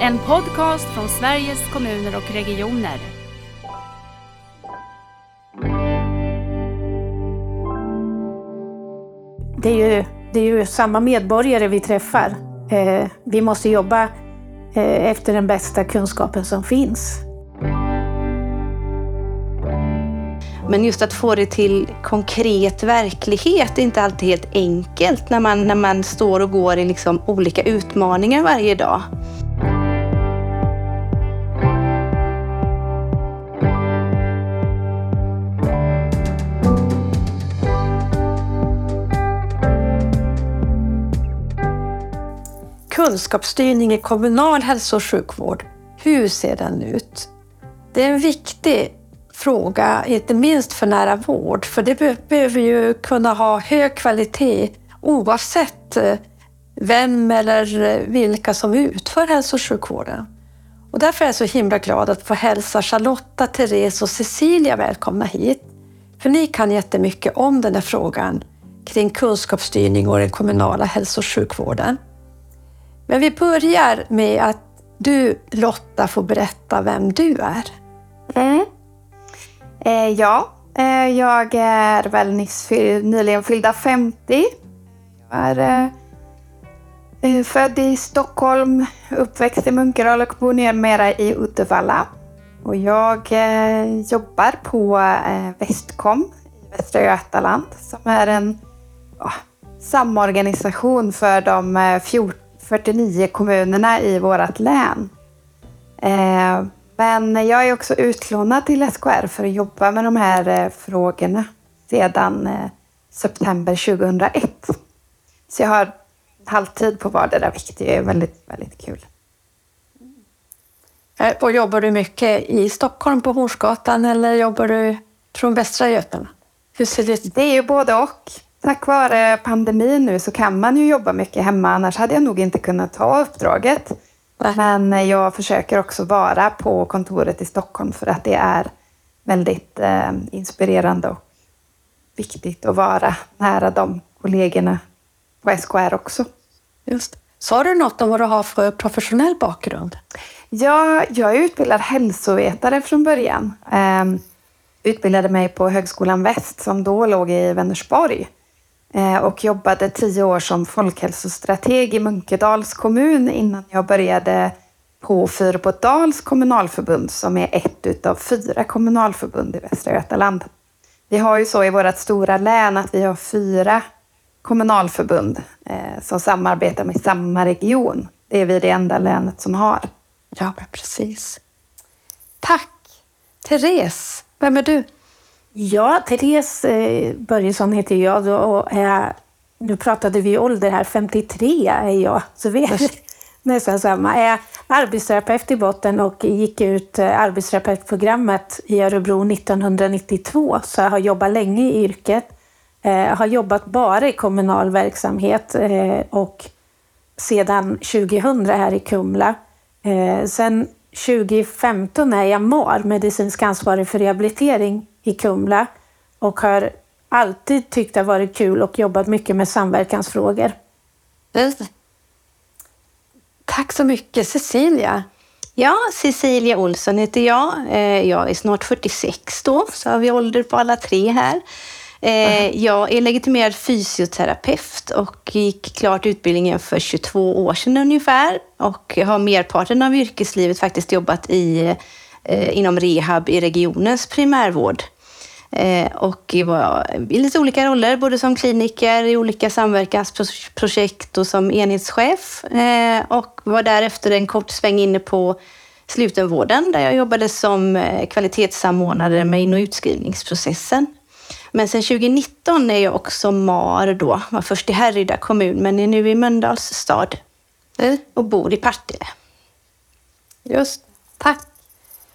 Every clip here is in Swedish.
En podcast från Sveriges kommuner och regioner. Det är ju, det är ju samma medborgare vi träffar. Eh, vi måste jobba eh, efter den bästa kunskapen som finns. Men just att få det till konkret verklighet är inte alltid helt enkelt när man, när man står och går i liksom olika utmaningar varje dag. Kunskapsstyrning i kommunal hälso och sjukvård, hur ser den ut? Det är en viktig fråga, inte minst för nära vård, för det behöver ju kunna ha hög kvalitet oavsett eh, vem eller eh, vilka som utför hälso och sjukvården. Och därför är jag så himla glad att få hälsa Charlotta, Therese och Cecilia välkomna hit. För ni kan jättemycket om den här frågan kring kunskapsstyrning och den kommunala hälso och sjukvården. Men vi börjar med att du Lotta får berätta vem du är. Mm. Eh, ja, eh, jag är väl nyss nyligen fyllda 50. Jag är eh, eh, född i Stockholm, uppväxt i Munkedal och bor numera i Uddevalla. Och jag eh, jobbar på eh, Västkom i Västra Götaland som är en oh, samorganisation för de eh, 14 49 kommunerna i vårt län. Eh, men jag är också utlånad till SKR för att jobba med de här eh, frågorna sedan eh, september 2001. Så jag har halvtid på vardera, vilket är väldigt, väldigt kul. Och jobbar du mycket i Stockholm på Hornsgatan eller jobbar du från Västra Götaland? Hur ser det ut? Det är ju både och. Tack vare pandemin nu så kan man ju jobba mycket hemma, annars hade jag nog inte kunnat ta uppdraget. Men jag försöker också vara på kontoret i Stockholm för att det är väldigt eh, inspirerande och viktigt att vara nära de kollegorna på SKR också. Just. Sa du något om vad du har för professionell bakgrund? Ja, jag är utbildad hälsovetare från början. Eh, utbildade mig på Högskolan Väst som då låg i Vänersborg. Eh, och jobbade tio år som folkhälsostrateg i Munkedals kommun innan jag började på Fyrbodals kommunalförbund som är ett utav fyra kommunalförbund i Västra Götaland. Vi har ju så i vårt stora län att vi har fyra kommunalförbund eh, som samarbetar med samma region. Det är vi det enda länet som har. Ja, precis. Tack! Therese, vem är du? Ja, Therese eh, Börjesson heter jag och är, nu pratade vi ålder här, 53 är jag, så vi är nästan samma. Jag är arbetsterapeut i botten och gick ut eh, arbetsterapeutprogrammet i Örebro 1992, så jag har jobbat länge i yrket. Jag eh, har jobbat bara i kommunal verksamhet och sedan 2000 här i Kumla. Sen 2015 är jag MAR, medicinsk ansvarig för rehabilitering i Kumla och har alltid tyckt det varit kul och jobbat mycket med samverkansfrågor. Tack så mycket Cecilia. Ja, Cecilia Olsson heter jag. Eh, jag är snart 46 då, så har vi ålder på alla tre här. Eh, jag är legitimerad fysioterapeut och gick klart utbildningen för 22 år sedan ungefär och har merparten av yrkeslivet faktiskt jobbat i, eh, inom rehab i regionens primärvård. Eh, och var i lite olika roller, både som kliniker i olika samverkansprojekt och som enhetschef. Eh, och var därefter en kort sväng inne på slutenvården där jag jobbade som eh, kvalitetssamordnare med in och utskrivningsprocessen. Men sen 2019 är jag också MAR då, var först i Härryda kommun men är nu i Mölndals stad och bor i Partille. Just tack.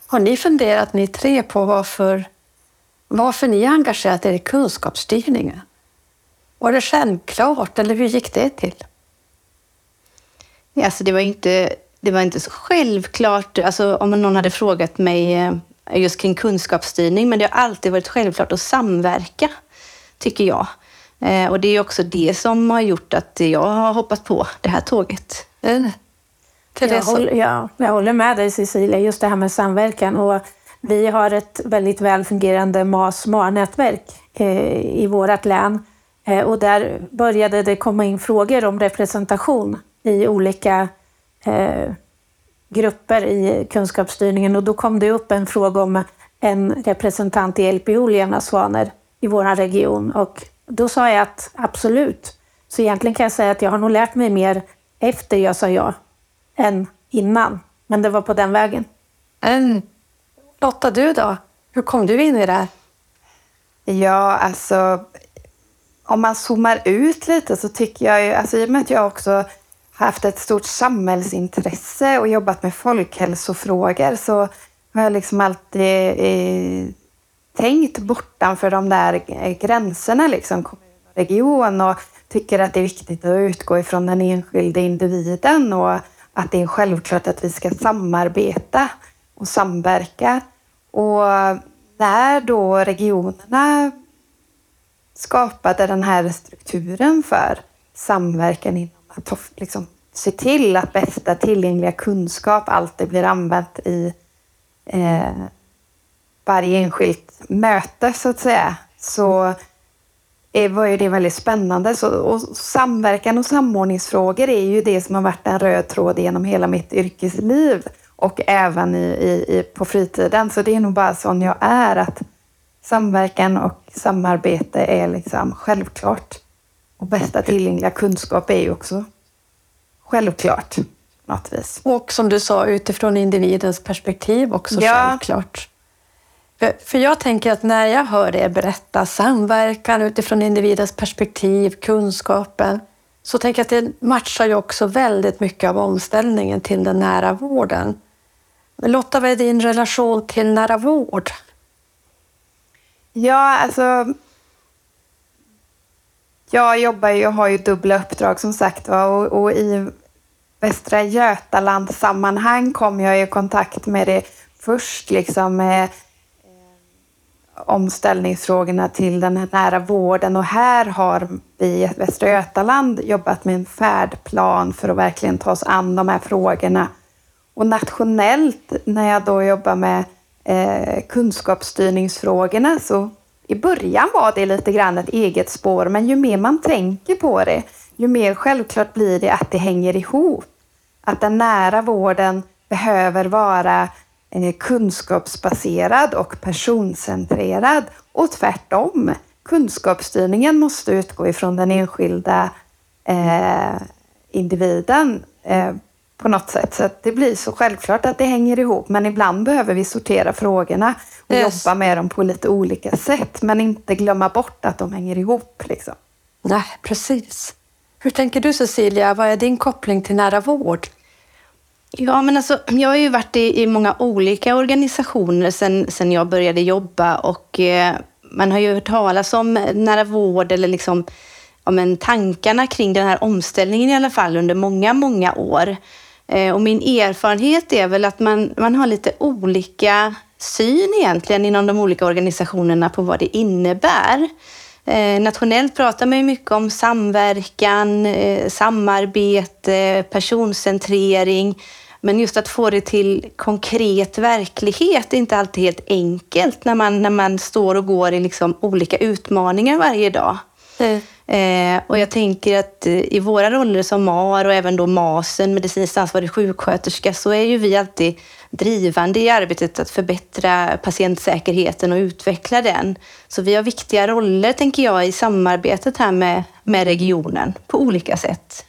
Har ni funderat ni tre på varför varför ni engagerat er i kunskapsstyrningen? Var det självklart eller hur gick det till? Alltså det, var inte, det var inte så självklart, alltså om någon hade frågat mig eh, just kring kunskapsstyrning, men det har alltid varit självklart att samverka, tycker jag. Eh, och det är också det som har gjort att jag har hoppat på det här tåget. Jag Therese? håller, ja, jag håller med dig Cecilia, just det här med samverkan. Och vi har ett väldigt väl fungerande MAS-MAR-nätverk eh, i vårt län. Eh, och där började det komma in frågor om representation i olika eh, grupper i kunskapsstyrningen. Och då kom det upp en fråga om en representant i LPO, Lena Svaner i vår region. Och då sa jag att absolut. Så egentligen kan jag säga att jag har nog lärt mig mer efter jag sa ja än innan. Men det var på den vägen. Mm. Lotta, du då? Hur kom du in i det här? Ja, alltså om man zoomar ut lite så tycker jag ju, alltså i och med att jag också haft ett stort samhällsintresse och jobbat med folkhälsofrågor så har jag liksom alltid eh, tänkt bortanför de där gränserna, liksom kommun och region och tycker att det är viktigt att utgå ifrån den enskilde individen och att det är självklart att vi ska samarbeta och samverka. Och när då regionerna skapade den här strukturen för samverkan inom att liksom, se till att bästa tillgängliga kunskap alltid blir använt i eh, varje enskilt möte så att säga. Så är, var ju det väldigt spännande. Så, och samverkan och samordningsfrågor är ju det som har varit en röd tråd genom hela mitt yrkesliv och även i, i, i, på fritiden. Så det är nog bara sån jag är, att samverkan och samarbete är liksom självklart. Och bästa tillgängliga kunskap är ju också självklart på något vis. Och som du sa, utifrån individens perspektiv också Ja. självklart. För, jag tänker att när jag hör er berätta samverkan utifrån individens perspektiv, kunskapen, så tänker jag att det matchar ju också väldigt mycket av omställningen till den nära vården. Men Lotta, vad är din relation till nära vård? Ja, alltså. Jag jobbar ju och har ju dubbla uppdrag som sagt va, och, och i Västra Götaland sammanhang kom jag i kontakt med det först liksom med eh, omställningsfrågorna till den nära vården och här har vi i Västra Götaland jobbat med en färdplan för att verkligen ta oss an de här frågorna. Och nationellt när jag då jobbar med eh, kunskapsstyrningsfrågorna så i början var det lite grann ett eget spår men ju mer man tänker på det ju mer självklart blir det att det hänger ihop. Att den nära vården behöver vara eh, kunskapsbaserad och personcentrerad och tvärtom. Kunskapsstyrningen måste utgå ifrån den enskilda eh, individen eh, på något sätt. Så att det blir så självklart att det hänger ihop. Men ibland behöver vi sortera frågorna och Yes. jobba med dem på lite olika sätt. Men inte glömma bort att de hänger ihop. Liksom. Nej, precis. Hur tänker du Cecilia? Vad är din koppling till nära vård? Ja, men alltså, jag har ju varit i, i många olika organisationer sen, sen jag började jobba och eh, man har ju hört talas om nära vård eller liksom, ja, men tankarna kring den här omställningen i alla fall under många, många år. Eh, och min erfarenhet är väl att man, man har lite olika syn egentligen inom de olika organisationerna på vad det innebär. Eh, nationellt pratar man ju mycket om samverkan, eh, samarbete, personcentrering. Men just att få det till konkret verklighet är inte alltid helt enkelt när man, när man står och går i liksom olika utmaningar varje dag. Eh, och jag tänker att eh, i våra roller som MAR och även då MASen, medicinskt ansvarig sjuksköterska, så är ju vi alltid drivande i arbetet att förbättra patientsäkerheten och utveckla den. Så vi har viktiga roller, tänker jag, i samarbetet här med, med regionen på olika sätt.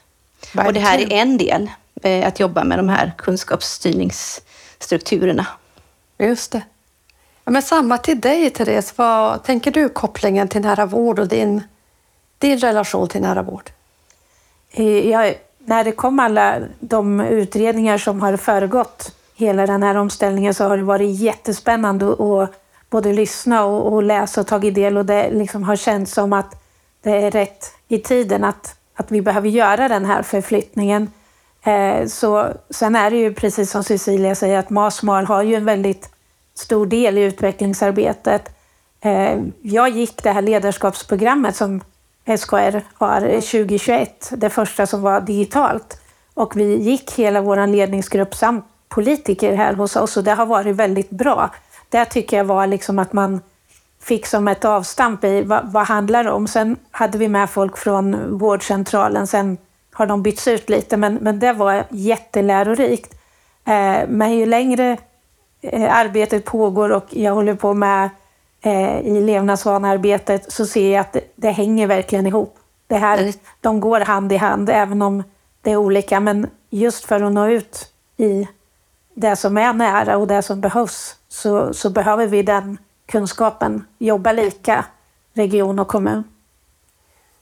Och det här är en del, eh, att jobba med de här kunskapsstyrningsstrukturerna. Just det. Ja, men samma till dig, Therese. Vad tänker du kopplingen till nära vård och din, din relation till nära vård? Eh, ja, när det kom alla de utredningar som har föregått hela den här omställningen så har det varit jättespännande att- att både lyssna och, och läsa och tagit del och det liksom har känts som att det är rätt i tiden att, att vi behöver göra den här förflyttningen. Eh, så, sen är det ju precis som Cecilia säger att MASMAR har ju en väldigt stor del i utvecklingsarbetet. Eh, jag gick det här ledarskapsprogrammet som SKR har 2021, det första som var digitalt. Och vi gick hela vår ledningsgrupp samt politiker här hos oss och det har varit väldigt bra. Det tycker jag var liksom att man fick som ett avstamp i vad, vad handlar det om. Sen hade vi med folk från vårdcentralen, sen har de bytts ut lite, men, men det var jättelärorikt. Eh, men ju längre eh, arbetet pågår och jag håller på med eh, i levnadsvanearbetet så ser jag att det, det hänger verkligen ihop. Det här, de går hand i hand, även om det är olika, men just för att nå ut i det som är nära och det som behövs så, så behöver vi den kunskapen, jobba lika, region och kommun.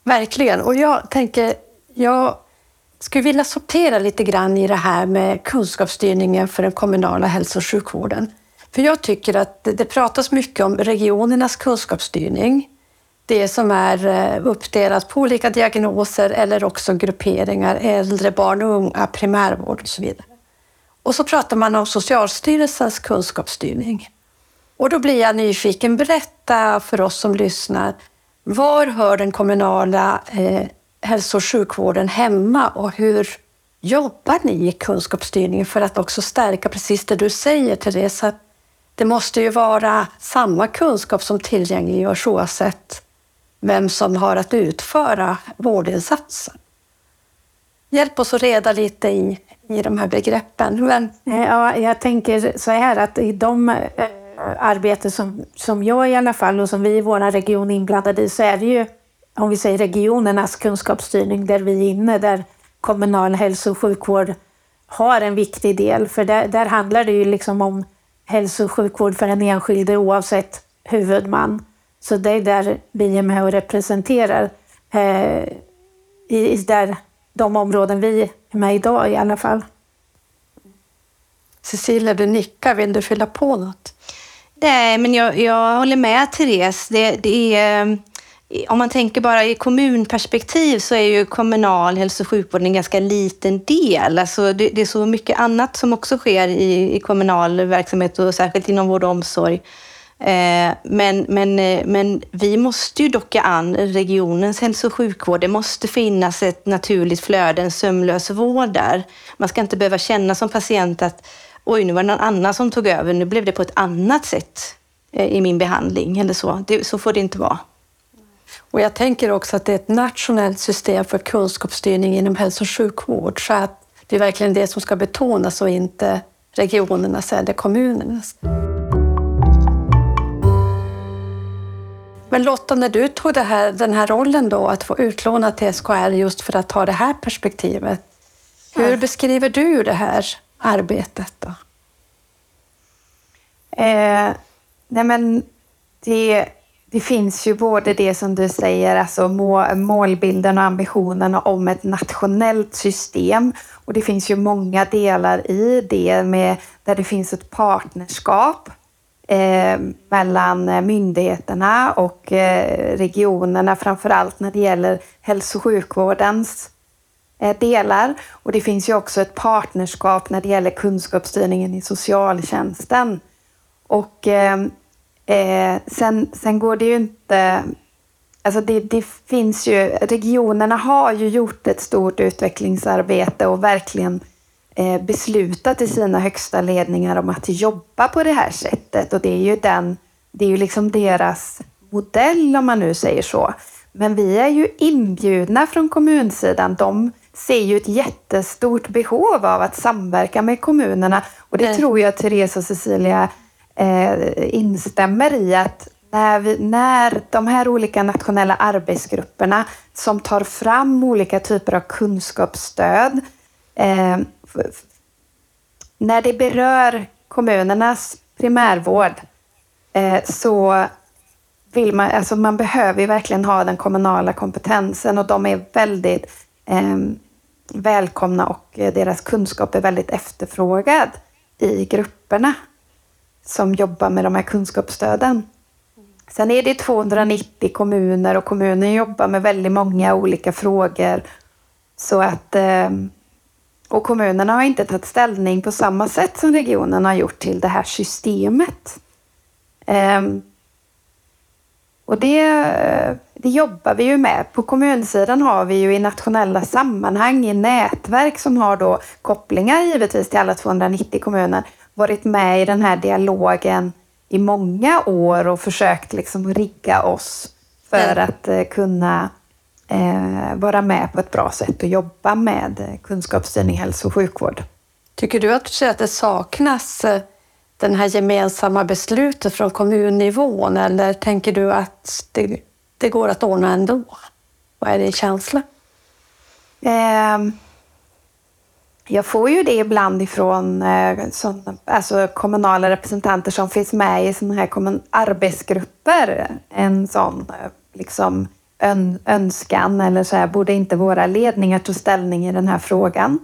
Verkligen. Och jag tänker, jag skulle vilja sortera lite grann i det här med kunskapsstyrningen för den kommunala hälso och sjukvården. För jag tycker att det pratas mycket om regionernas kunskapsstyrning. Det som är eh, uppdelat på olika diagnoser eller också grupperingar, äldre, barn och unga, primärvård och så vidare. Och så pratar man om Socialstyrelsens kunskapsstyrning. Och då blir jag nyfiken. Berätta för oss som lyssnar. Var hör den kommunala eh, hälso och sjukvården hemma och hur jobbar ni i kunskapsstyrningen för att också stärka precis det du säger, Therese, att det måste ju vara samma kunskap som tillgängliggörs oavsett vem som har att utföra vårdinsatsen. Hjälp oss att reda lite i, i de här begreppen. Men... Eh, ja, jag tänker så här att i de arbeten arbete som, som jag i alla fall och som vi i vår region är inblandade i så är det ju, om vi säger regionernas kunskapsstyrning där vi är inne, där kommunal hälso och sjukvård har en viktig del. För där, där handlar det ju liksom om hälso och sjukvård för den enskilde oavsett huvudman. Så det är där vi är med och representerar. Eh, i, i där, de områden vi är med idag i alla fall. Cecilia, du nickar. Vill du fylla på något? Nej, men jag, jag håller med Therese. Det, det är, om man tänker bara i kommunperspektiv så är ju kommunal hälso och sjukvård en ganska liten del. Alltså det, det är så mycket annat som också sker i, i kommunal verksamhet och särskilt inom vård och omsorg. Eh, men, men, eh, men vi måste ju docka an regionens hälso och sjukvård. Det måste finnas ett naturligt flöde, en sömlös vård där. Man ska inte behöva känna som patient att oj, nu var det någon annan som tog över, nu blev det på ett annat sätt eh, i min behandling eller så. Det, så får det inte vara. Och jag tänker också att det är ett nationellt system för kunskapsstyrning inom hälso och sjukvård, så att det är verkligen det som ska betonas och inte regionernas eller kommunernas. Men Lotta, när du tog här, den här rollen då, att få utlåna till SKR just för att ta det här perspektivet, hur beskriver du det här arbetet? Då? Eh, nej men det, det finns ju både det som du säger, alltså målbilden och ambitionen om ett nationellt system. Och det finns ju många delar i det med, där det finns ett partnerskap eh, mellan myndigheterna och eh, regionerna, framför allt när det gäller hälso och sjukvårdens Eh, delar. Och det finns ju också ett partnerskap när det gäller kunskapsstyrningen i socialtjänsten. Och eh, eh, sen, sen går det ju inte... Alltså det, det, finns ju, regionerna har ju gjort ett stort utvecklingsarbete och verkligen eh, beslutat i sina högsta ledningar om att jobba på det här sättet. Och det är ju, den, det är ju liksom deras modell om man nu säger så. Men vi är ju inbjudna från kommunsidan. De ser ju ett jättestort behov av att samverka med kommunerna och det mm. tror jag Therese och Cecilia eh, instämmer i att när, vi, när de här olika nationella arbetsgrupperna som tar fram olika typer av kunskapsstöd eh, när det berör kommunernas primärvård eh, så vill man, alltså man behöver ju verkligen ha den kommunala kompetensen och de är väldigt eh, välkomna och deras kunskap är väldigt efterfrågad i grupperna som jobbar med de här kunskapsstöden. Sen är det 290 kommuner och kommunen jobbar med väldigt många olika frågor. Så att, eh, och kommunerna har inte tagit ställning på samma sätt som regionen har gjort till det här systemet. Ehm, och det, det jobbar vi ju med. På kommunsidan har vi ju i nationella sammanhang, i nätverk som har då kopplingar givetvis till alla 290 kommuner, varit med i den här dialogen i många år och försökt liksom rigga oss för att eh, kunna eh, vara med på ett bra sätt och jobba med kunskapsstyrning hälso och sjukvård. Tycker du att, du ser att det saknas eh, den här gemensamma beslutet från kommunnivån eller tänker du att det, det går att ordna ändå? Vad är din känsla? Eh, jag får ju det ibland ifrån eh, sån, alltså kommunala representanter som finns med i såna här arbetsgrupper. En sån eh, liksom ön, önskan eller så här, borde inte våra ledningar ta ställning i den här frågan?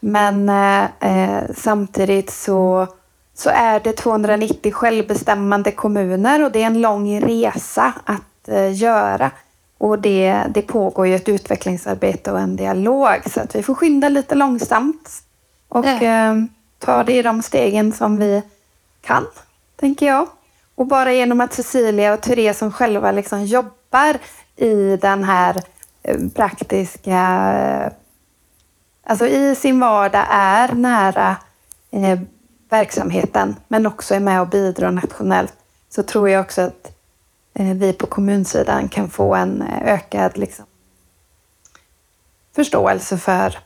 Men eh, eh samtidigt så så är det 290 självbestämmande kommuner och det är en lång resa att eh, göra. Och det, det pågår ju ett utvecklingsarbete och en dialog så att vi får skynda lite långsamt och eh, ta det i de stegen som vi kan, tänker jag. Och bara genom att Cecilia och Therese som själva liksom jobbar i den här eh, praktiska, alltså i sin vardag är nära eh, verksamheten men också är med och bidrar nationellt så tror jag också att vi på kommunsidan kan få en eh, ökad liksom, förståelse för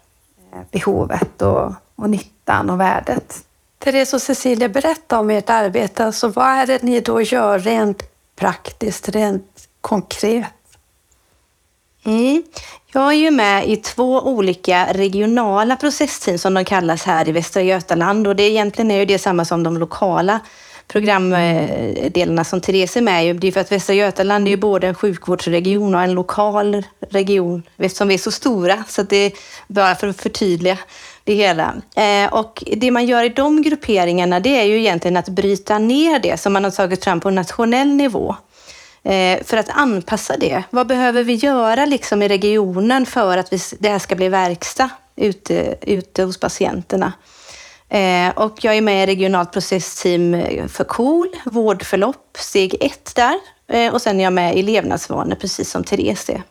eh, behovet och, och nyttan och värdet. Therese och Cecilia, berätta om ert arbete. Alltså, vad är det ni då gör rent praktiskt, rent konkret? Mm. Jag är ju med i två olika regionala processteam som de kallas här i Västra Götaland och det egentligen är ju det samma som de lokala programdelarna som Therese är med i. Det är för att Västra Götaland är ju både en sjukvårdsregion och en lokal region eftersom vi är så stora. Så det är bara för att förtydliga det hela. Eh, och det man gör i de grupperingarna det är ju egentligen att bryta ner det som man har tagit fram på nationell nivå Eh, för att anpassa det. Vad behöver vi göra liksom i regionen för att vi, det här ska bli verkstad ute, ute hos patienterna? Eh, och jag är med i regionalt processteam för KOL, vårdförlopp, steg ett där. Eh, och sen är jag med i levnadsvanor, precis som Therese är.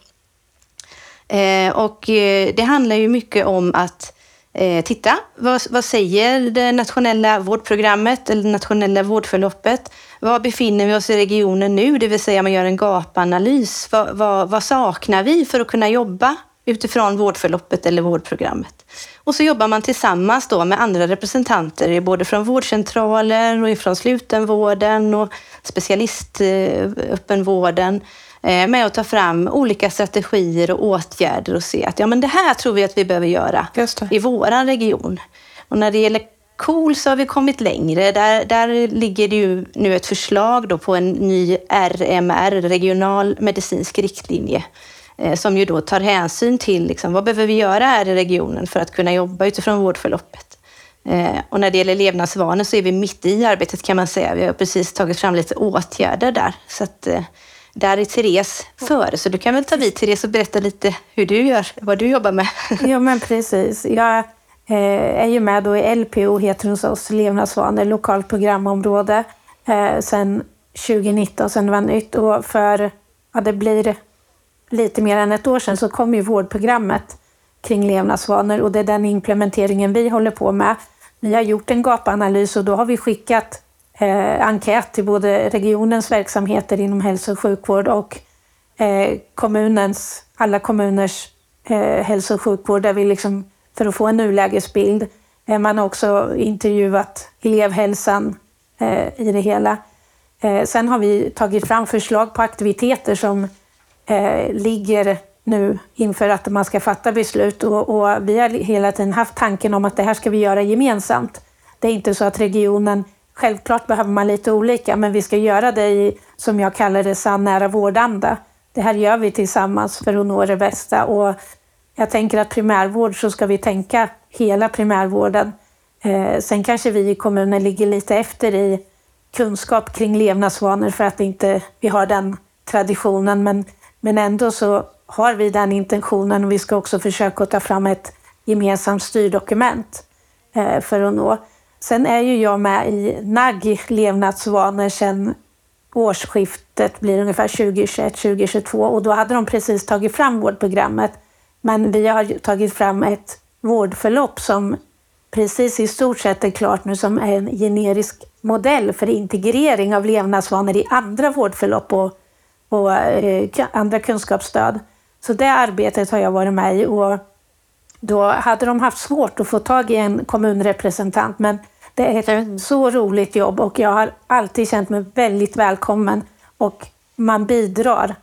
Eh, och eh, det handlar ju mycket om att eh, titta, vad, vad säger det nationella vårdprogrammet eller det nationella vårdförloppet? Var befinner vi oss i regionen nu? Det vill säga man gör en gapanalys. Vad, vad, vad saknar vi för att kunna jobba utifrån vårdförloppet eller vårdprogrammet? Och så jobbar man tillsammans då med andra representanter, både från vårdcentraler och ifrån slutenvården och specialistöppenvården Eh, med att ta fram olika strategier och åtgärder och se att ja, men det här tror vi att vi behöver göra i vår region. Och när det gäller KOL så har vi kommit längre. Där, där ligger det ju nu ett förslag då på en ny RMR, regional medicinsk riktlinje, Eh, som ju då tar hänsyn till liksom, vad behöver vi göra här i regionen för att kunna jobba utifrån vårdförloppet. Eh, och när det gäller levnadsvanor så är vi mitt i arbetet kan man säga. Vi har precis tagit fram lite åtgärder där. Så att, eh, där är Therese före, så du kan väl ta vid Therese och berätta lite hur du gör, vad du jobbar med. Ja, men precis. Jag är ju med då i LPO, heter hos oss, Levnadsvanor, lokalt programområde, eh, sen 2019, sen det var nytt. Och för, ja, det blir lite mer än ett år sedan så kom ju vårdprogrammet kring levnadsvanor och det är den implementeringen vi håller på med. Vi har gjort en gapanalys och då har vi skickat eh, enkät till både regionens verksamheter inom hälso och sjukvård och eh, kommunens, alla kommuners eh, hälso och sjukvård där vi liksom, för att få en nulägesbild. Eh, man har också intervjuat elevhälsan eh, i det hela. Eh, sen har vi tagit fram förslag på aktiviteter som eh, ligger nu inför att man ska fatta beslut och, och, vi har hela tiden haft tanken om att det här ska vi göra gemensamt. Det är inte så att regionen Självklart behöver man lite olika, men vi ska göra det i, som jag kallar det, sann nära vårdanda. Det här gör vi tillsammans för att nå det bästa. Och jag tänker att primärvård så ska vi tänka hela primärvården. Eh, sen kanske vi i kommunen ligger lite efter i kunskap kring levnadsvanor för att inte vi har den traditionen. Men, men ändå så har vi den intentionen och vi ska också försöka ta fram ett gemensamt styrdokument eh, för att nå. Sen är ju jag med i NAG levnadsvanor sedan årsskiftet blir ungefär 2021-2022 och då hade de precis tagit fram vårdprogrammet. Men vi har tagit fram ett vårdförlopp som precis i stort sett är klart nu som är en generisk modell för integrering av levnadsvanor i andra vårdförlopp och, och eh, andra kunskapsstöd. Så det arbetet har jag varit med i och då hade de haft svårt att få tag i en kommunrepresentant men det är ett så roligt jobb och jag har alltid känt mig väldigt välkommen och man bidrar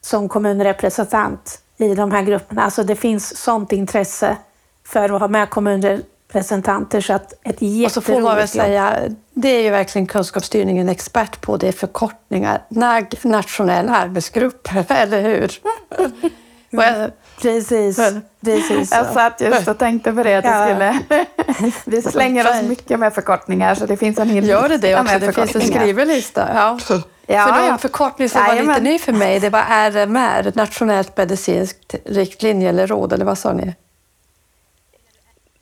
som kommunrepresentant i de här grupperna. Alltså det finns sånt intresse för att ha med kommunrepresentanter så att ett jätteroligt Och så får man väl säga, det är ju verkligen kunskapsstyrningen expert på, det är förkortningar. NAG, nationell arbetsgrupp, eller hur? Precis, precis. Jag satt just och tänkte på det. Att Ja. skulle... Vi slänger oss mycket med förkortningar så det finns en hel Gör det det också? Det finns en skrivelista. Ja. Ja, för ja. någon förkortning som var lite ny för mig, det var RMR, Nationellt medicinskt riktlinje eller råd, eller vad sa ni?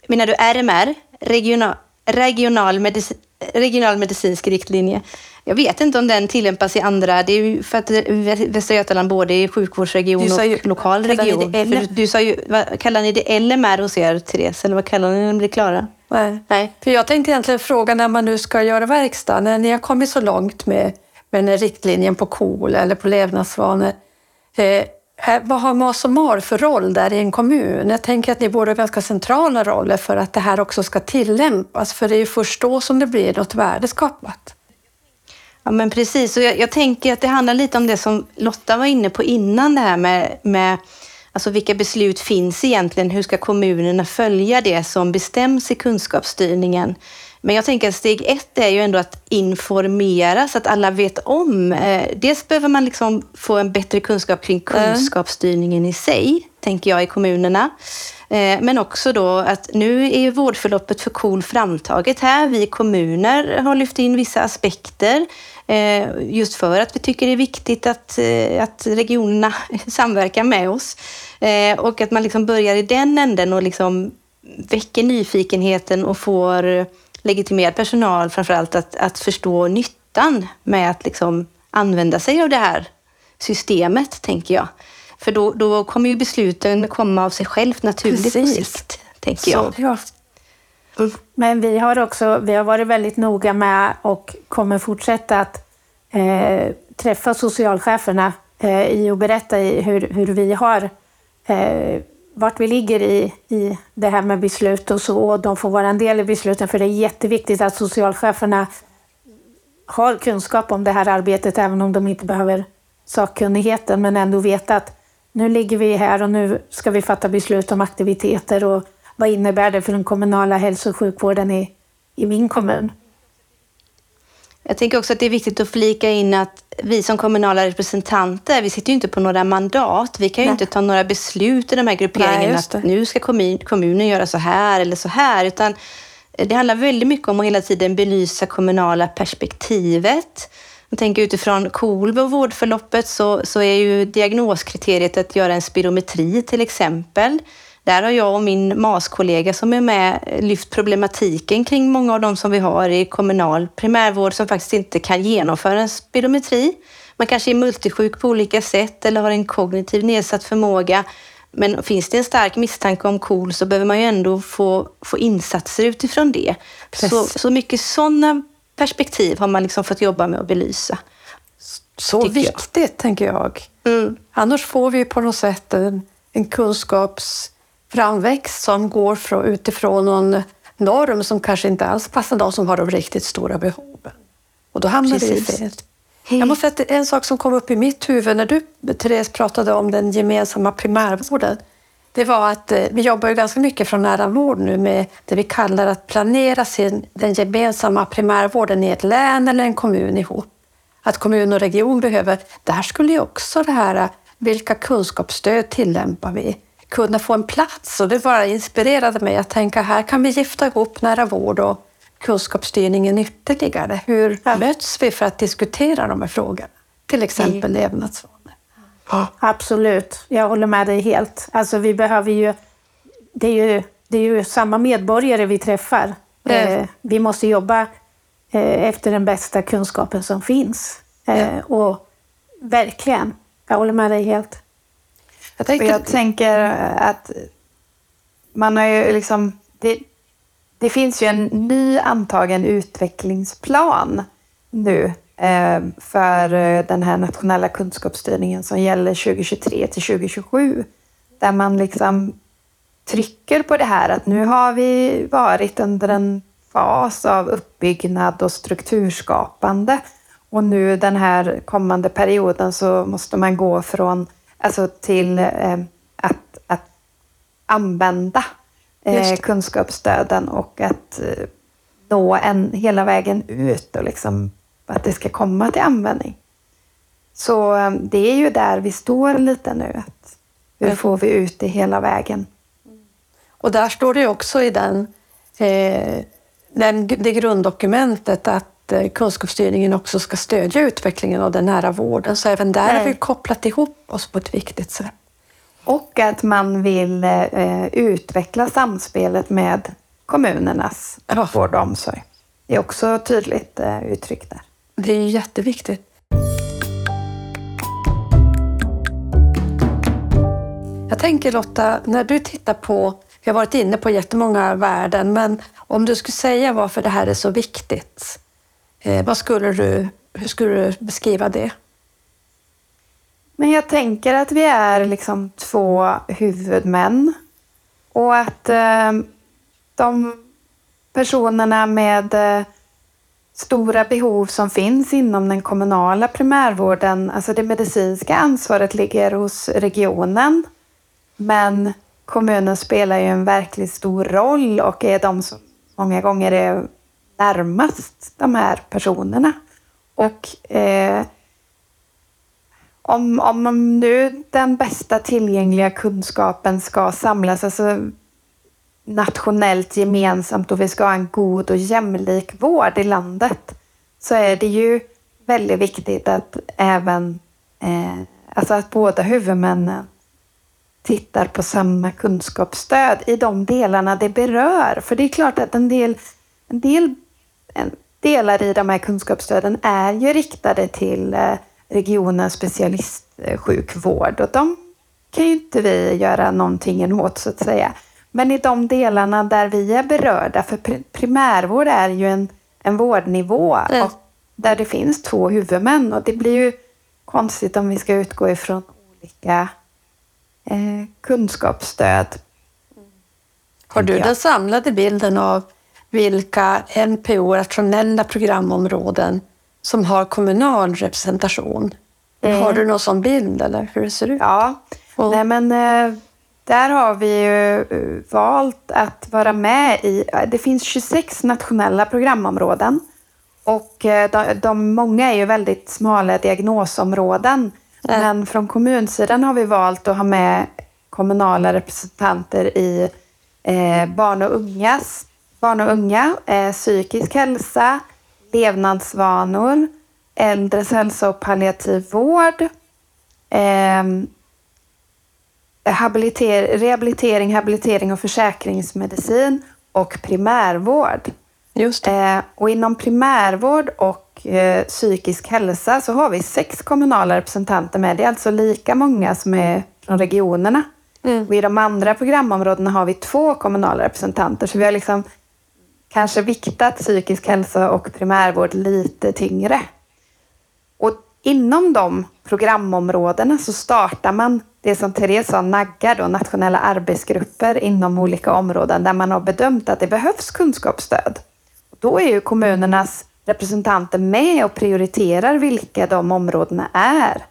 Menar du RMR? Regional, regional, medici, regional medicinsk riktlinje. Jag vet inte om den tillämpas i andra. Det är ju för att Västra Götaland både är sjukvårdsregion Du ju- och lokal region. För Du sa ju, vad, kallar ni det LMR hos er, Therese? Eller vad kallar ni när ni blir klara? Nej. Nej. För jag tänkte egentligen fråga när man nu ska göra verkstad, när ni har kommit så långt med, med den riktlinjen på KOL eller på levnadsvanor. Vad har MAS och MAR för roll där i en kommun? Jag tänker att ni borde ha ganska centrala roller för att det här också ska tillämpas, för det är ju först då som det blir något värde skapat. Ja, men precis. Och jag, jag tänker att det handlar lite om det som Lotta var inne på innan, det här med, med alltså vilka beslut finns egentligen? Hur ska kommunerna följa det som bestäms i kunskapsstyrningen? Men jag tänker att steg ett är ju ändå att informera så att alla vet om. Eh, dels behöver man liksom få en bättre kunskap kring kunskapsstyrningen i sig, tänker jag, i kommunerna. Eh, Men också då att nu är ju vårdförloppet för KOL framtaget här. Vi kommuner har lyft in vissa aspekter eh, just för att vi tycker det är viktigt att, att regionerna samverkar med oss. Och att man liksom börjar i den änden och liksom väcker nyfikenheten och får legitimerad personal framförallt att, att förstå nyttan med att liksom använda sig av det här systemet, tänker jag. För då, då kommer ju besluten komma av sig självt naturligt Precis. på sikt, tänker jag. Så, ja. Men vi har också vi har varit väldigt noga med och kommer fortsätta att eh, träffa socialcheferna eh, i och berätta i hur, hur vi har eh, vart vi ligger i, i det här med beslut och så. Och de får vara en del i besluten för det är jätteviktigt att socialcheferna har kunskap om det här arbetet även om de inte behöver sakkunnigheten men ändå veta att nu ligger vi här och nu ska vi fatta beslut om aktiviteter och vad innebär det för den kommunala hälso och sjukvården i, i min kommun? Jag tänker också att det är viktigt att flika in att vi som kommunala representanter, vi sitter ju inte på några mandat. Vi kan ju Nej. inte ta några beslut i de här Nej, grupperingarna det. att nu ska kommun, kommunen göra så här eller så här. Utan det handlar väldigt mycket om att hela tiden belysa kommunala perspektivet. Jag tänker utifrån KOL och vårdförloppet så, så är ju diagnoskriteriet att göra en spirometri till exempel. Där har jag och min MAS-kollega som är med lyft problematiken kring många av de som vi har i kommunal primärvård som faktiskt inte kan genomföra en spirometri. Man kanske är multisjuk på olika sätt eller har en kognitiv nedsatt förmåga. Men finns det en stark misstanke om KOL så behöver man ju ändå få, få insatser utifrån det. Så, Precis. så mycket sådana perspektiv har man liksom fått jobba med att belysa. Så tycker jag. viktigt, tänker jag. Mm. Annars får vi på något sätt en, en kunskapsframväxt som går från, utifrån någon norm som kanske inte alls passar de som har de riktigt stora behoven. Och då hamnar Precis. fel. Jag måste säga att det en sak som kom upp i mitt huvud när du, Therese, pratade om den gemensamma primärvården. Det var att eh, vi jobbar ju ganska mycket från nära vård nu med det vi kallar att planera sin, den gemensamma primärvården i ett län eller en kommun ihop. Att kommun och region behöver, där skulle ju också det här, eh, vilka kunskapsstöd tillämpar vi? Kunna få en plats och det bara inspirerade mig att tänka här kan vi gifta ihop nära vård och kunskapsstyrningen ytterligare. Hur möts vi för att diskutera de här frågorna? Till exempel levnadsvanor. Absolut, jag håller med dig helt. Alltså vi behöver ju... Det är ju, det är ju samma medborgare vi träffar. Eh, vi måste jobba eh, efter den bästa kunskapen som finns. Eh, och verkligen, jag håller med dig helt. Jag tänkte, jag tänker att man har ju liksom... Det, det finns ju en ny antagen utvecklingsplan nu eh, för eh, den här nationella kunskapsstyrningen som gäller 2023 till 2027. Där man liksom trycker på det här att nu har vi varit under en fas av uppbyggnad och strukturskapande. Och nu den här kommande perioden så måste man gå från, alltså till eh, att, att använda eh, kunskapsstöden och att eh, nå en, hela vägen ut och liksom att det ska komma till användning. Så eh, det är ju där vi står lite nu. Att hur Mm. får vi ut det hela vägen? och där står det också i den, eh, den, det grunddokumentet att kunskapsstyrningen också ska stödja utvecklingen av den nära vården. Så även där har Nej. vi kopplat ihop oss på ett viktigt sätt. Och att man vill eh, utveckla samspelet med kommunernas Ja. vård och omsorg. Det är också tydligt eh, uttryckt där. Det är ju jätteviktigt. Jag tänker Lotta, när du tittar på, vi har varit inne på jättemånga värden, men om du skulle säga varför det här är så viktigt, eh, vad skulle du, hur skulle du beskriva det? Men jag tänker att vi är liksom två huvudmän och att eh, de personerna med eh, stora behov som finns inom den kommunala primärvården, alltså det medicinska ansvaret ligger hos regionen. Men kommunen spelar ju en verkligt stor roll och är de som många gånger är närmast de här personerna. Och eh, om, om nu den bästa tillgängliga kunskapen ska samlas alltså nationellt gemensamt och vi ska ha en god och jämlik vård i landet så är det ju väldigt viktigt att även eh, alltså att båda huvudmännen tittar på samma kunskapsstöd i de delarna det berör. För det är klart att en del, en del delar i de här kunskapsstöden är ju riktade till eh, regionens specialistsjukvård och de kan ju inte vi göra någonting åt så att säga. Men i de delarna där vi är berörda, för pri- primärvård är ju en, en vårdnivå Mm. och där det finns två huvudmän och det blir ju konstigt om vi ska utgå ifrån olika eh, kunskapsstöd. Har du jag. den samlade bilden av vilka NPO, rationella programområden, som har kommunal representation? Mm. Har du någon sån bild eller hur det ser ut? Ja, Och- nej men eh, där har vi ju eh, valt att vara med i, eh, det finns 26 nationella programområden och de, de många är ju väldigt smala diagnosområden. Ja. Men från kommunsidan har vi valt att ha med kommunala representanter i eh, barn och ungas, barn och unga, eh, psykisk hälsa, levnadsvanor, äldres hälsa och palliativ vård, habiliter, rehabilitering, habilitering och försäkringsmedicin och primärvård. Just. Eh, och inom primärvård och eh, psykisk hälsa så har vi sex kommunala representanter med. Det är alltså lika många som är från regionerna. Mm. Och i de andra programområdena har vi två kommunala representanter. Så vi har liksom kanske viktat psykisk hälsa och primärvård lite tyngre. Och inom de programområdena så startar man det som Therese sa, naggar då, nationella arbetsgrupper inom olika områden där man har bedömt att det behövs kunskapsstöd. Och då är ju kommunernas representanter med och prioriterar vilka de områdena är.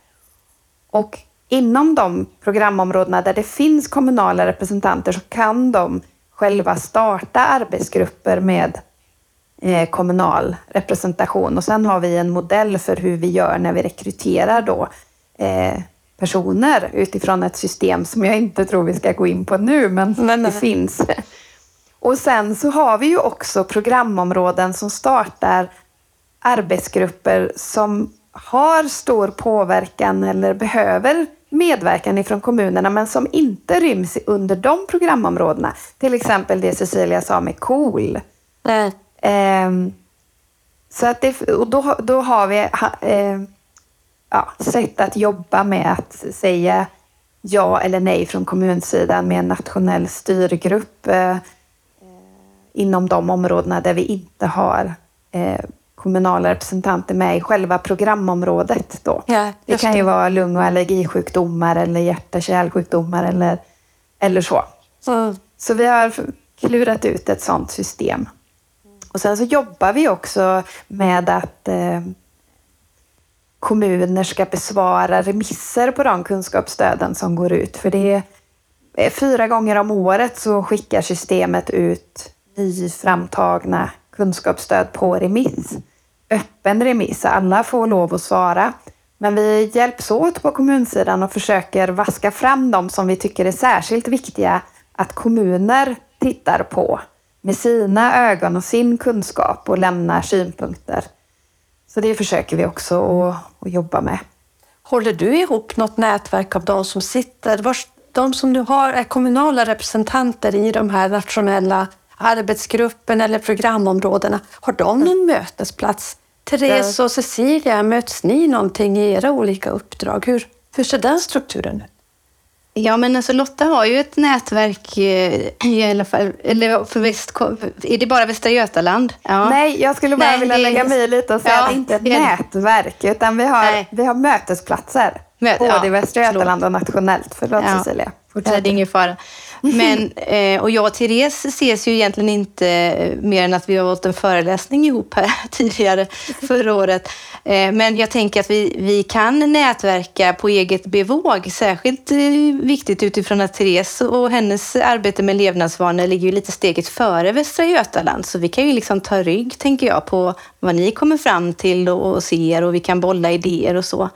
Och inom de programområdena där det finns kommunala representanter så kan de själva starta arbetsgrupper med eh, kommunal representation. Och sen har vi en modell för hur vi gör när vi rekryterar då eh, personer utifrån ett system som jag inte tror vi ska gå in på nu, men Nej, nej. det finns. Och sen så har vi ju också programområden som startar arbetsgrupper som har stor påverkan eller behöver medverkan ifrån kommunerna men som inte ryms under de programområdena. Till exempel det Cecilia sa med KOL. Nej. Ehm, så att det, och då, då har vi eh, ja, sätt att jobba med att säga ja eller nej från kommunsidan med en nationell styrgrupp eh, inom de områdena där vi inte har eh, kommunala representanter med i själva programområdet. Då. Ja, det kan ju vara lung och allergisjukdomar eller hjärt-kärlsjukdomar eller, eller så. Så, Så vi har klurat ut ett sådant system. Och sen så jobbar vi också med att eh, kommuner ska besvara remisser på de kunskapsstöden som går ut. För det är fyra gånger om året så skickar systemet ut nyframtagna kunskapsstöd på remiss. Öppen remiss, alla får lov att svara. Men vi hjälps åt på kommunsidan och försöker vaska fram de som vi tycker är särskilt viktiga att kommuner tittar på med sina ögon och sin kunskap och lämnar synpunkter. Så det försöker vi också att, att jobba med. håller du ihop något nätverk av de som sitter, vars, de som du har, är kommunala representanter i de här nationella arbetsgruppen eller programområdena? Har de någon mötesplats? Therese och Cecilia, möts ni någonting i era olika uppdrag? Hur, hur ser den strukturen ut? Ja, men alltså Lotta har ju ett nätverk eh, i alla fall, eller för väst, är det bara Västra Götaland? Ja. Nej, jag skulle bara Nej, vilja lägga mig i lite och säga Ja, att det inte är ett det är det. nätverk, utan vi har, Nej. vi har mötesplatser. Möt- både ja, i Västra förlåt. Götaland och nationellt. Förlåt Ja. Cecilia. Nej, det är ingen fara. Men, eh, och jag och Therese ses ju egentligen inte eh, mer än att vi har hållit en föreläsning ihop här tidigare förra året. Eh, men jag tänker att vi, vi kan nätverka på eget bevåg. Särskilt eh, viktigt utifrån att Therese och hennes arbete med levnadsvanor ligger ju lite steget före Västra Götaland. Så vi kan ju liksom ta rygg, tänker jag, på vad ni kommer fram till och, och ser och vi kan bolla idéer och så.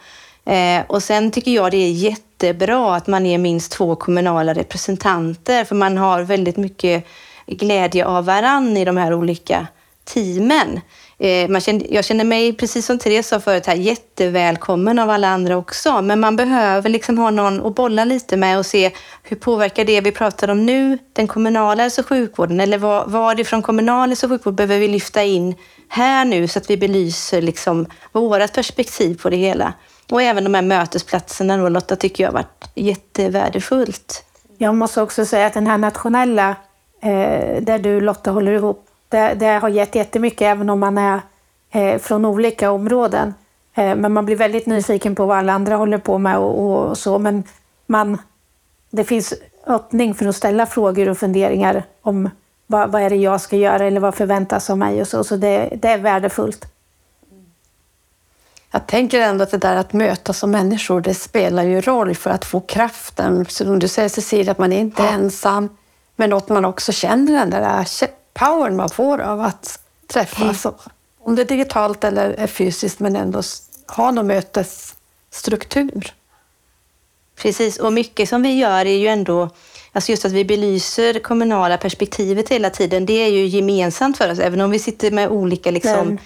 Eh, och sen tycker jag det är jätte jättebra att man är minst två kommunala representanter för man har väldigt mycket glädje av varann i de här olika teamen. Eh, man känner, jag känner mig, precis som Therese sa förut, här, jättevälkommen av alla andra också. Men man behöver liksom ha någon att bolla lite med och se hur påverkar det vi pratar om nu den kommunala hälso och sjukvården? Eller vad, vad ifrån kommunal hälso och sjukvård behöver vi lyfta in här nu så att vi belyser liksom vårat perspektiv på det hela? Och även de här mötesplatserna då, Lotta, tycker jag har varit jättevärdefullt. Jag måste också säga att den här nationella, eh, där du Lotta håller ihop, det, det har gett jättemycket även om man är eh, från olika områden. Eh, men man blir väldigt nyfiken på vad alla andra håller på med och, och så. Men man, det finns öppning för att ställa frågor och funderingar om vad, vad är det jag ska göra eller vad förväntas av mig och så. Så det, det är värdefullt. Jag tänker ändå att det där att mötas som människor, det spelar ju roll för att få kraften. Som du säger Cecilia, att man är inte ensam, men att man också känner den där powern man får av att träffas. Om det är digitalt eller är fysiskt, men ändå ha någon mötesstruktur. Precis, och mycket som vi gör är ju ändå, alltså just att vi belyser det kommunala perspektivet hela tiden, det är ju gemensamt för oss, även om vi sitter med olika liksom, Mm.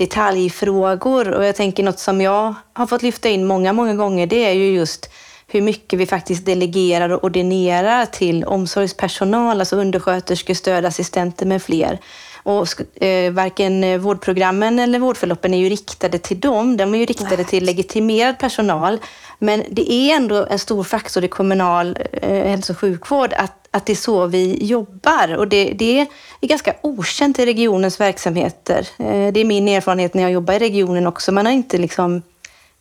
Detaljfrågor. Och jag tänker något som jag har fått lyfta in många, många gånger, det är ju just hur mycket vi faktiskt delegerar och ordinerar till omsorgspersonal, alltså undersköterskor, stödassistenter med fler. Och eh, varken vårdprogrammen eller vårdförloppen är ju riktade till dem. De är ju riktade till legitimerad personal. Men det är ändå en stor faktor i kommunal eh, hälso och sjukvård att, att det är så vi jobbar. Och det, det är ganska okänt i regionens verksamheter. Eh, det är min erfarenhet när jag jobbar i regionen också. Man har inte liksom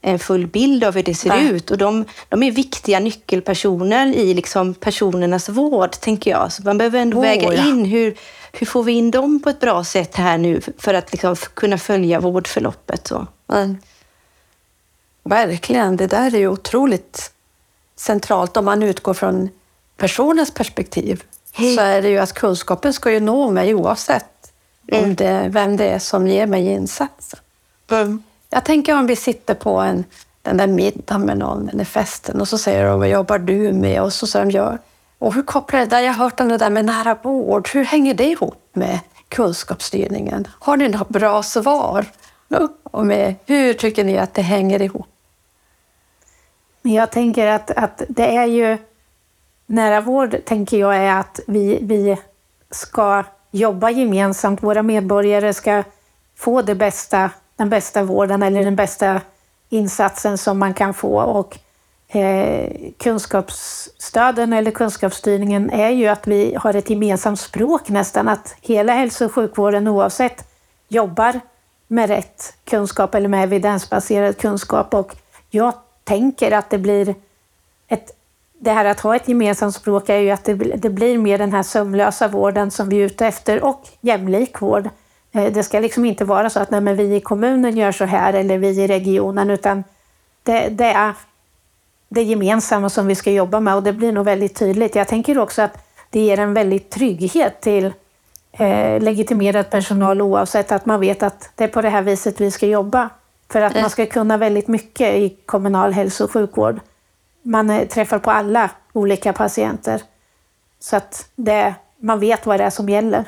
en full bild av hur det ser Nej. ut. Och de, de är viktiga nyckelpersoner i liksom personernas vård, tänker jag. Så man behöver ändå Åh, väga ja. in hur, hur får vi in dem på ett bra sätt här nu för att liksom kunna följa vårdförloppet. Så. Men, verkligen, det där är ju otroligt centralt om man utgår från personens perspektiv. Hej. Så är det ju att kunskapen ska ju nå mig oavsett om det, vem det är som ger mig insatsen. Jag tänker om vi sitter på en, den där middagen med någon, eller festen, och så säger de vad jobbar du med? Och så säger de gör. Och hur kopplar det där, jag har hört om det där med nära vård, hur hänger det ihop med kunskapsstyrningen? Har ni några bra svar? Och med, hur tycker ni att det hänger ihop? Jag tänker att, att det är ju... Nära vård tänker jag är att vi, vi ska jobba gemensamt. Våra medborgare ska få det bästa, den bästa vården eller den bästa insatsen som man kan få. Och eh, kunskapsstöden eller kunskapsstyrningen är ju att vi har ett gemensamt språk nästan, att hela hälso och sjukvården oavsett jobbar med rätt kunskap eller med evidensbaserad kunskap. Och jag tänker att det blir ett det här att ha ett gemensamt språk är ju att det, det blir mer den här sömlösa vården som vi är ute efter och jämlik vård. Eh, det ska liksom inte vara så att nej, men vi i kommunen gör så här eller vi i regionen, utan det, det är det gemensamma som vi ska jobba med och det blir nog väldigt tydligt. Jag tänker också att det ger en väldigt trygghet till eh, legitimerad personal oavsett att man vet att det är på det här viset vi ska jobba. För att man ska kunna väldigt mycket i kommunal hälso och sjukvård. Man eh, träffar på alla olika patienter. Så att det, man vet vad det är som gäller.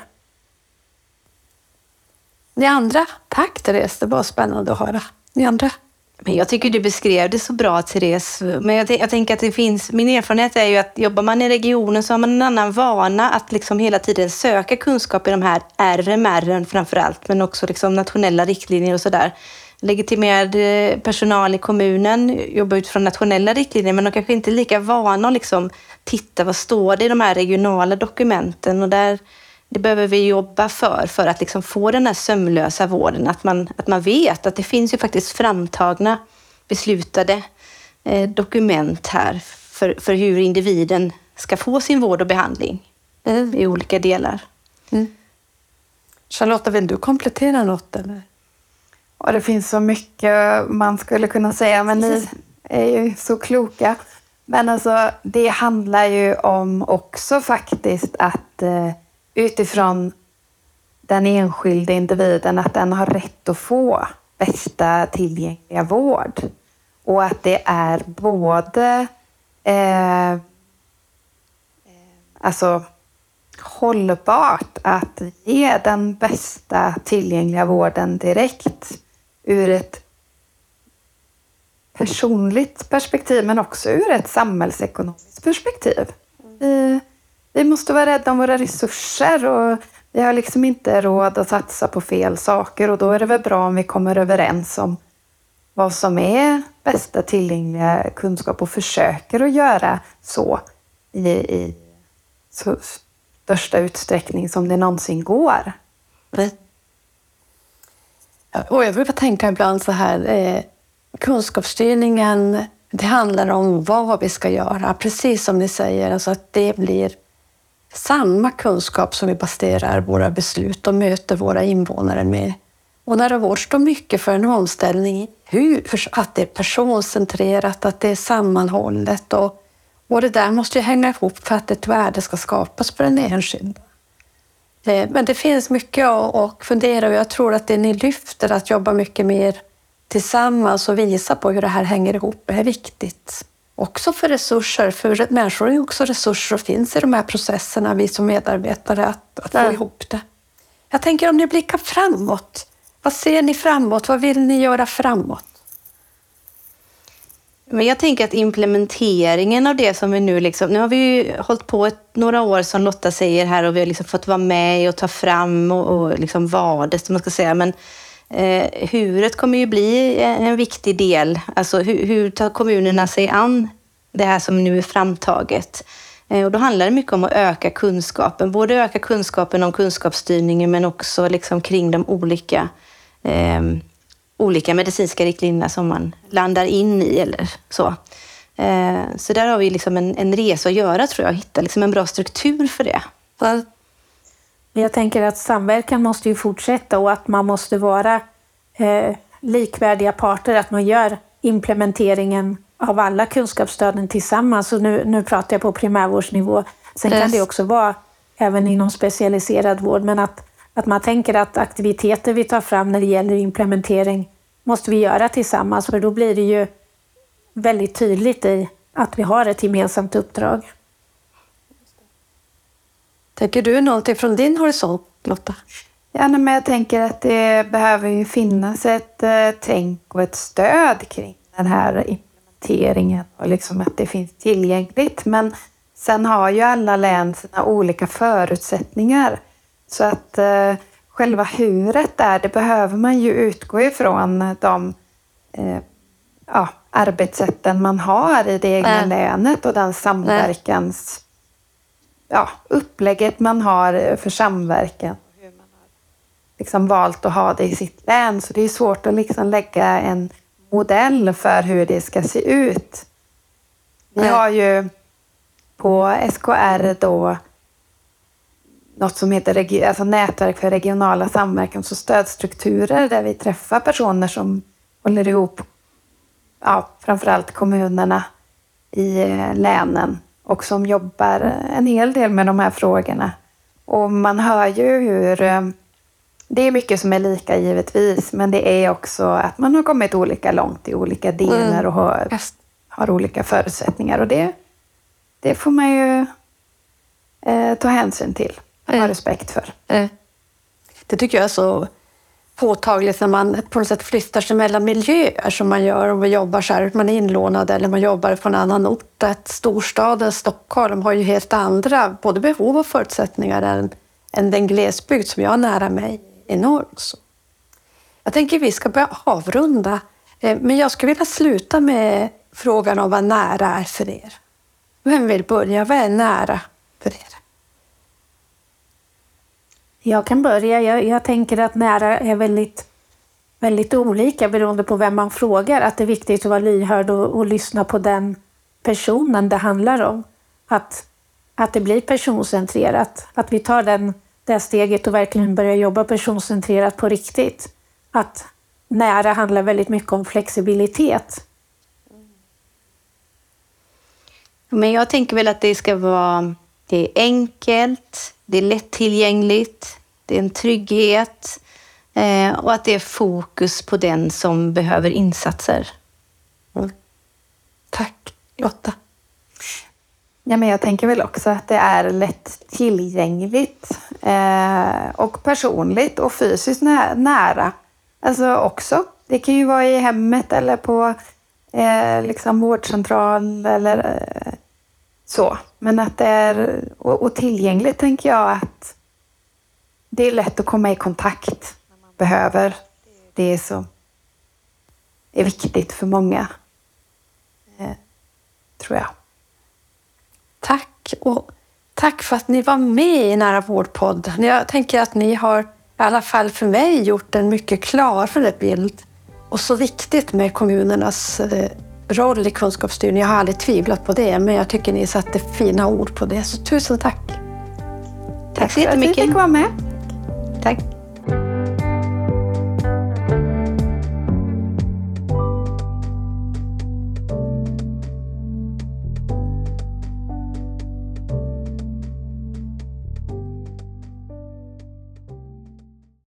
Ni andra, tack Therese, det var spännande att höra. Ni andra? Men jag tycker du beskrev det så bra, Therese. Men jag, jag, tänker att det finns, min erfarenhet är ju att jobbar man i regionen så har man en annan vana att liksom hela tiden söka kunskap i de här RMR framför allt, men också liksom nationella riktlinjer och sådär. Legitimerad eh, personal i kommunen jobbar utifrån nationella riktlinjer, men de kanske inte är lika vana att liksom titta vad står det i de här regionala dokumenten och där det behöver vi jobba för, för att liksom få den här sömlösa vården. Att man, att man vet att det finns ju faktiskt framtagna, beslutade eh, dokument här för, för hur individen ska få sin vård och behandling mm. i olika delar. Mm. Charlotta, vill du komplettera något? Eller? Ja, det finns så mycket man skulle kunna säga, men ni är ju så kloka. Men alltså, det handlar ju om också faktiskt att eh, utifrån den enskilde individen, att den har rätt att få bästa tillgängliga vård. Och att det är både eh, alltså hållbart att ge den bästa tillgängliga vården direkt ur ett personligt perspektiv men också ur ett samhällsekonomiskt perspektiv. Vi, vi måste vara rädda om våra resurser och vi har liksom inte råd att satsa på fel saker och då är det väl bra om vi kommer överens om vad som är bästa tillgängliga kunskap och försöker att göra så i, i så största utsträckning som det någonsin går. Och jag brukar tänka ibland så här, eh, kunskapsstyrningen, det handlar om vad vi ska göra, precis som ni säger, alltså att det blir samma kunskap som vi baserar våra beslut och möter våra invånare med. Och när vård står mycket för en omställning hur, att det är personcentrerat, att det är sammanhållet och, och det där måste ju hänga ihop för att ett värde ska skapas för den enskilde. Eh, men det finns mycket att fundera och jag tror att det ni lyfter, att jobba mycket mer tillsammans och visa på hur det här hänger ihop, är viktigt. Också för resurser, för människor är också resurser och finns i de här processerna, vi som medarbetare, att, att få ihop det. Jag tänker om ni blickar framåt, vad ser ni framåt? Vad vill ni göra framåt? Men jag tänker att implementeringen av det som vi nu liksom, nu har vi ju hållit på ett, några år som Lotta säger här och vi har liksom fått vara med och ta fram och, och liksom vardes, som man ska säga. Men eh, huret kommer ju bli en viktig del. Alltså hur, hur tar kommunerna sig an det här som nu är framtaget? Eh, och då handlar det mycket om att öka kunskapen, både öka kunskapen om kunskapsstyrningen men också liksom kring de olika eh, olika medicinska riktlinjerna som man landar in i eller så. Eh, så där har vi liksom en, en resa att göra tror jag, hitta liksom en bra struktur för det. Jag tänker att samverkan måste ju fortsätta och att man måste vara eh, likvärdiga parter, att man gör implementeringen av alla kunskapsstöden tillsammans. Och nu, nu pratar jag på primärvårdsnivå. Sen yes. kan det också vara även inom specialiserad vård, men att att man tänker att aktiviteter vi tar fram när det gäller implementering måste vi göra tillsammans, för då blir det ju väldigt tydligt i att vi har ett gemensamt uppdrag. Tänker du någonting från din horisont, Lotta? Ja, men jag tänker att det behöver ju finnas ett eh, tänk och ett stöd kring den här implementeringen och liksom att det finns tillgängligt. Men sen har ju alla län sina olika förutsättningar. Så att eh, själva huret där, det behöver man ju utgå ifrån de eh, ja, arbetssätten man har i det egna Nej. länet och den samverkans... Ja, upplägget man har för samverkan. Hur man har liksom valt att ha det i sitt län. Så det är svårt att liksom lägga en modell för hur det ska se ut. Vi har ju på SKR då något som heter alltså nätverk för regionala samverkans och stödstrukturer där vi träffar personer som håller ihop ja, framförallt kommunerna i eh, länen och som jobbar en hel del med de här frågorna. Och man hör ju hur eh, det är mycket som är lika givetvis, men det är också att man har kommit olika långt i olika delar och har, har olika förutsättningar. Och det, det får man ju eh, ta hänsyn till och ha Mm. respekt för. Eh, Det tycker jag är så påtagligt när man på något sätt flyttar sig mellan miljöer som man gör om man jobbar så här, man är inlånad eller man jobbar på en annan ort. Att storstaden Stockholm har ju helt andra både behov och förutsättningar än, än den glesbygd som jag har nära mig i norr. Så. Jag tänker vi ska börja avrunda, eh, men jag skulle vilja sluta med frågan om vad nära är för er. Vem vill börja? Vad är nära för er? Jag kan börja. Jag, jag tänker att nära är väldigt, väldigt olika beroende på vem man frågar. Att det är viktigt att vara lyhörd och, och lyssna på den personen det handlar om. Att, att det blir personcentrerat. Att vi tar den, det steget och verkligen börjar jobba personcentrerat på riktigt. Att nära handlar väldigt mycket om flexibilitet. Men jag tänker väl att det ska vara det är enkelt, det är lättillgängligt, det är en trygghet eh, och att det är fokus på den som behöver insatser. Tack Lotta. Ja, men jag tänker väl också att det är lätt tillgängligt eh, och personligt och fysiskt nä- nära. Alltså också. Det kan ju vara i hemmet eller på eh, liksom vårdcentral eller eh, så. Men att det är och, och tillgängligt tänker jag att det är lätt att komma i kontakt när man behöver. Det som är viktigt för många. Eh, tror jag. Tack och tack för att ni var med i Nära Vårdpodd. Jag tänker att ni har, i alla fall för mig, gjort en mycket klarare bild. Och så viktigt med kommunernas eh, roll i kunskapsstyrning. Jag har aldrig tvivlat på det, men jag tycker ni satte fina ord på det. Så tusen tack. Tack så för att jättemycket. fick vara med. Tack.